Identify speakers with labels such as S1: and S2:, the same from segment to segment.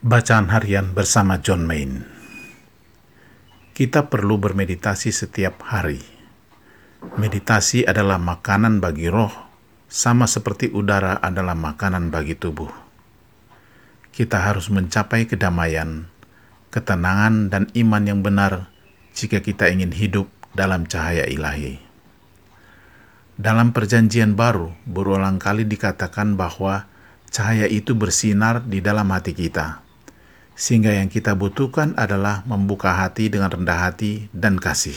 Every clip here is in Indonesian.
S1: Bacaan harian bersama John Main. Kita perlu bermeditasi setiap hari. Meditasi adalah makanan bagi roh, sama seperti udara adalah makanan bagi tubuh. Kita harus mencapai kedamaian, ketenangan, dan iman yang benar jika kita ingin hidup dalam cahaya ilahi. Dalam Perjanjian Baru, berulang kali dikatakan bahwa cahaya itu bersinar di dalam hati kita sehingga yang kita butuhkan adalah membuka hati dengan rendah hati dan kasih.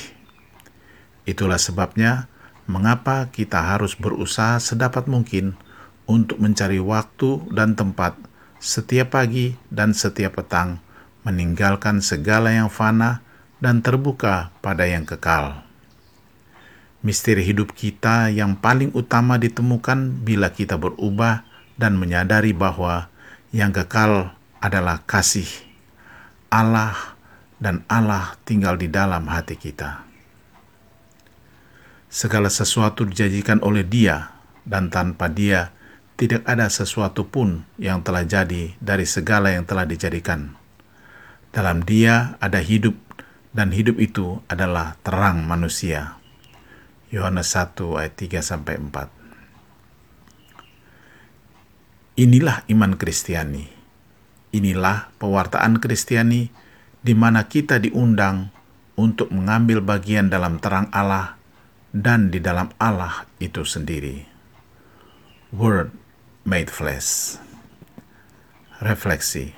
S1: Itulah sebabnya mengapa kita harus berusaha sedapat mungkin untuk mencari waktu dan tempat setiap pagi dan setiap petang, meninggalkan segala yang fana dan terbuka pada yang kekal. Misteri hidup kita yang paling utama ditemukan bila kita berubah dan menyadari bahwa yang kekal adalah kasih Allah dan Allah tinggal di dalam hati kita. Segala sesuatu dijanjikan oleh Dia dan tanpa Dia tidak ada sesuatu pun yang telah jadi dari segala yang telah dijadikan. Dalam Dia ada hidup dan hidup itu adalah terang manusia. Yohanes 1 ayat 3 sampai 4. Inilah iman Kristiani Inilah pewartaan Kristiani di mana kita diundang untuk mengambil bagian dalam terang Allah dan di dalam Allah itu sendiri. Word made flesh. Refleksi.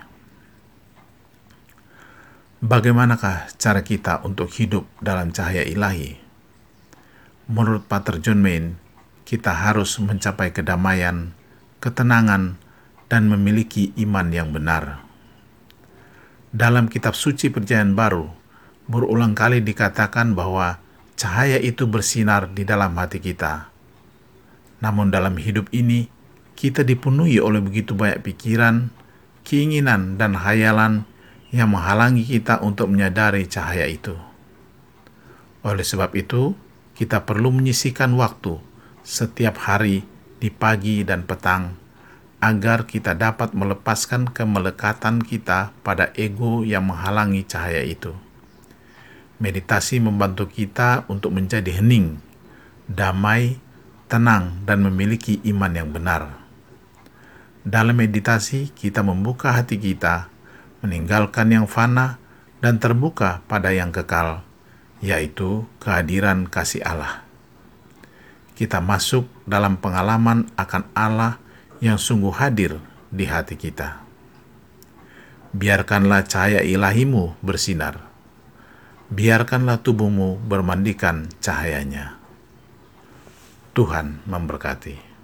S1: Bagaimanakah cara kita untuk hidup dalam cahaya ilahi? Menurut Pater John Main, kita harus mencapai kedamaian, ketenangan, dan memiliki iman yang benar. Dalam kitab suci Perjanjian Baru, berulang kali dikatakan bahwa cahaya itu bersinar di dalam hati kita. Namun dalam hidup ini, kita dipenuhi oleh begitu banyak pikiran, keinginan, dan hayalan yang menghalangi kita untuk menyadari cahaya itu. Oleh sebab itu, kita perlu menyisikan waktu setiap hari di pagi dan petang agar kita dapat melepaskan kemelekatan kita pada ego yang menghalangi cahaya itu. Meditasi membantu kita untuk menjadi hening, damai, tenang, dan memiliki iman yang benar. Dalam meditasi, kita membuka hati kita, meninggalkan yang fana, dan terbuka pada yang kekal, yaitu kehadiran kasih Allah. Kita masuk dalam pengalaman akan Allah yang sungguh hadir di hati kita. Biarkanlah cahaya ilahimu bersinar. Biarkanlah tubuhmu bermandikan cahayanya. Tuhan memberkati.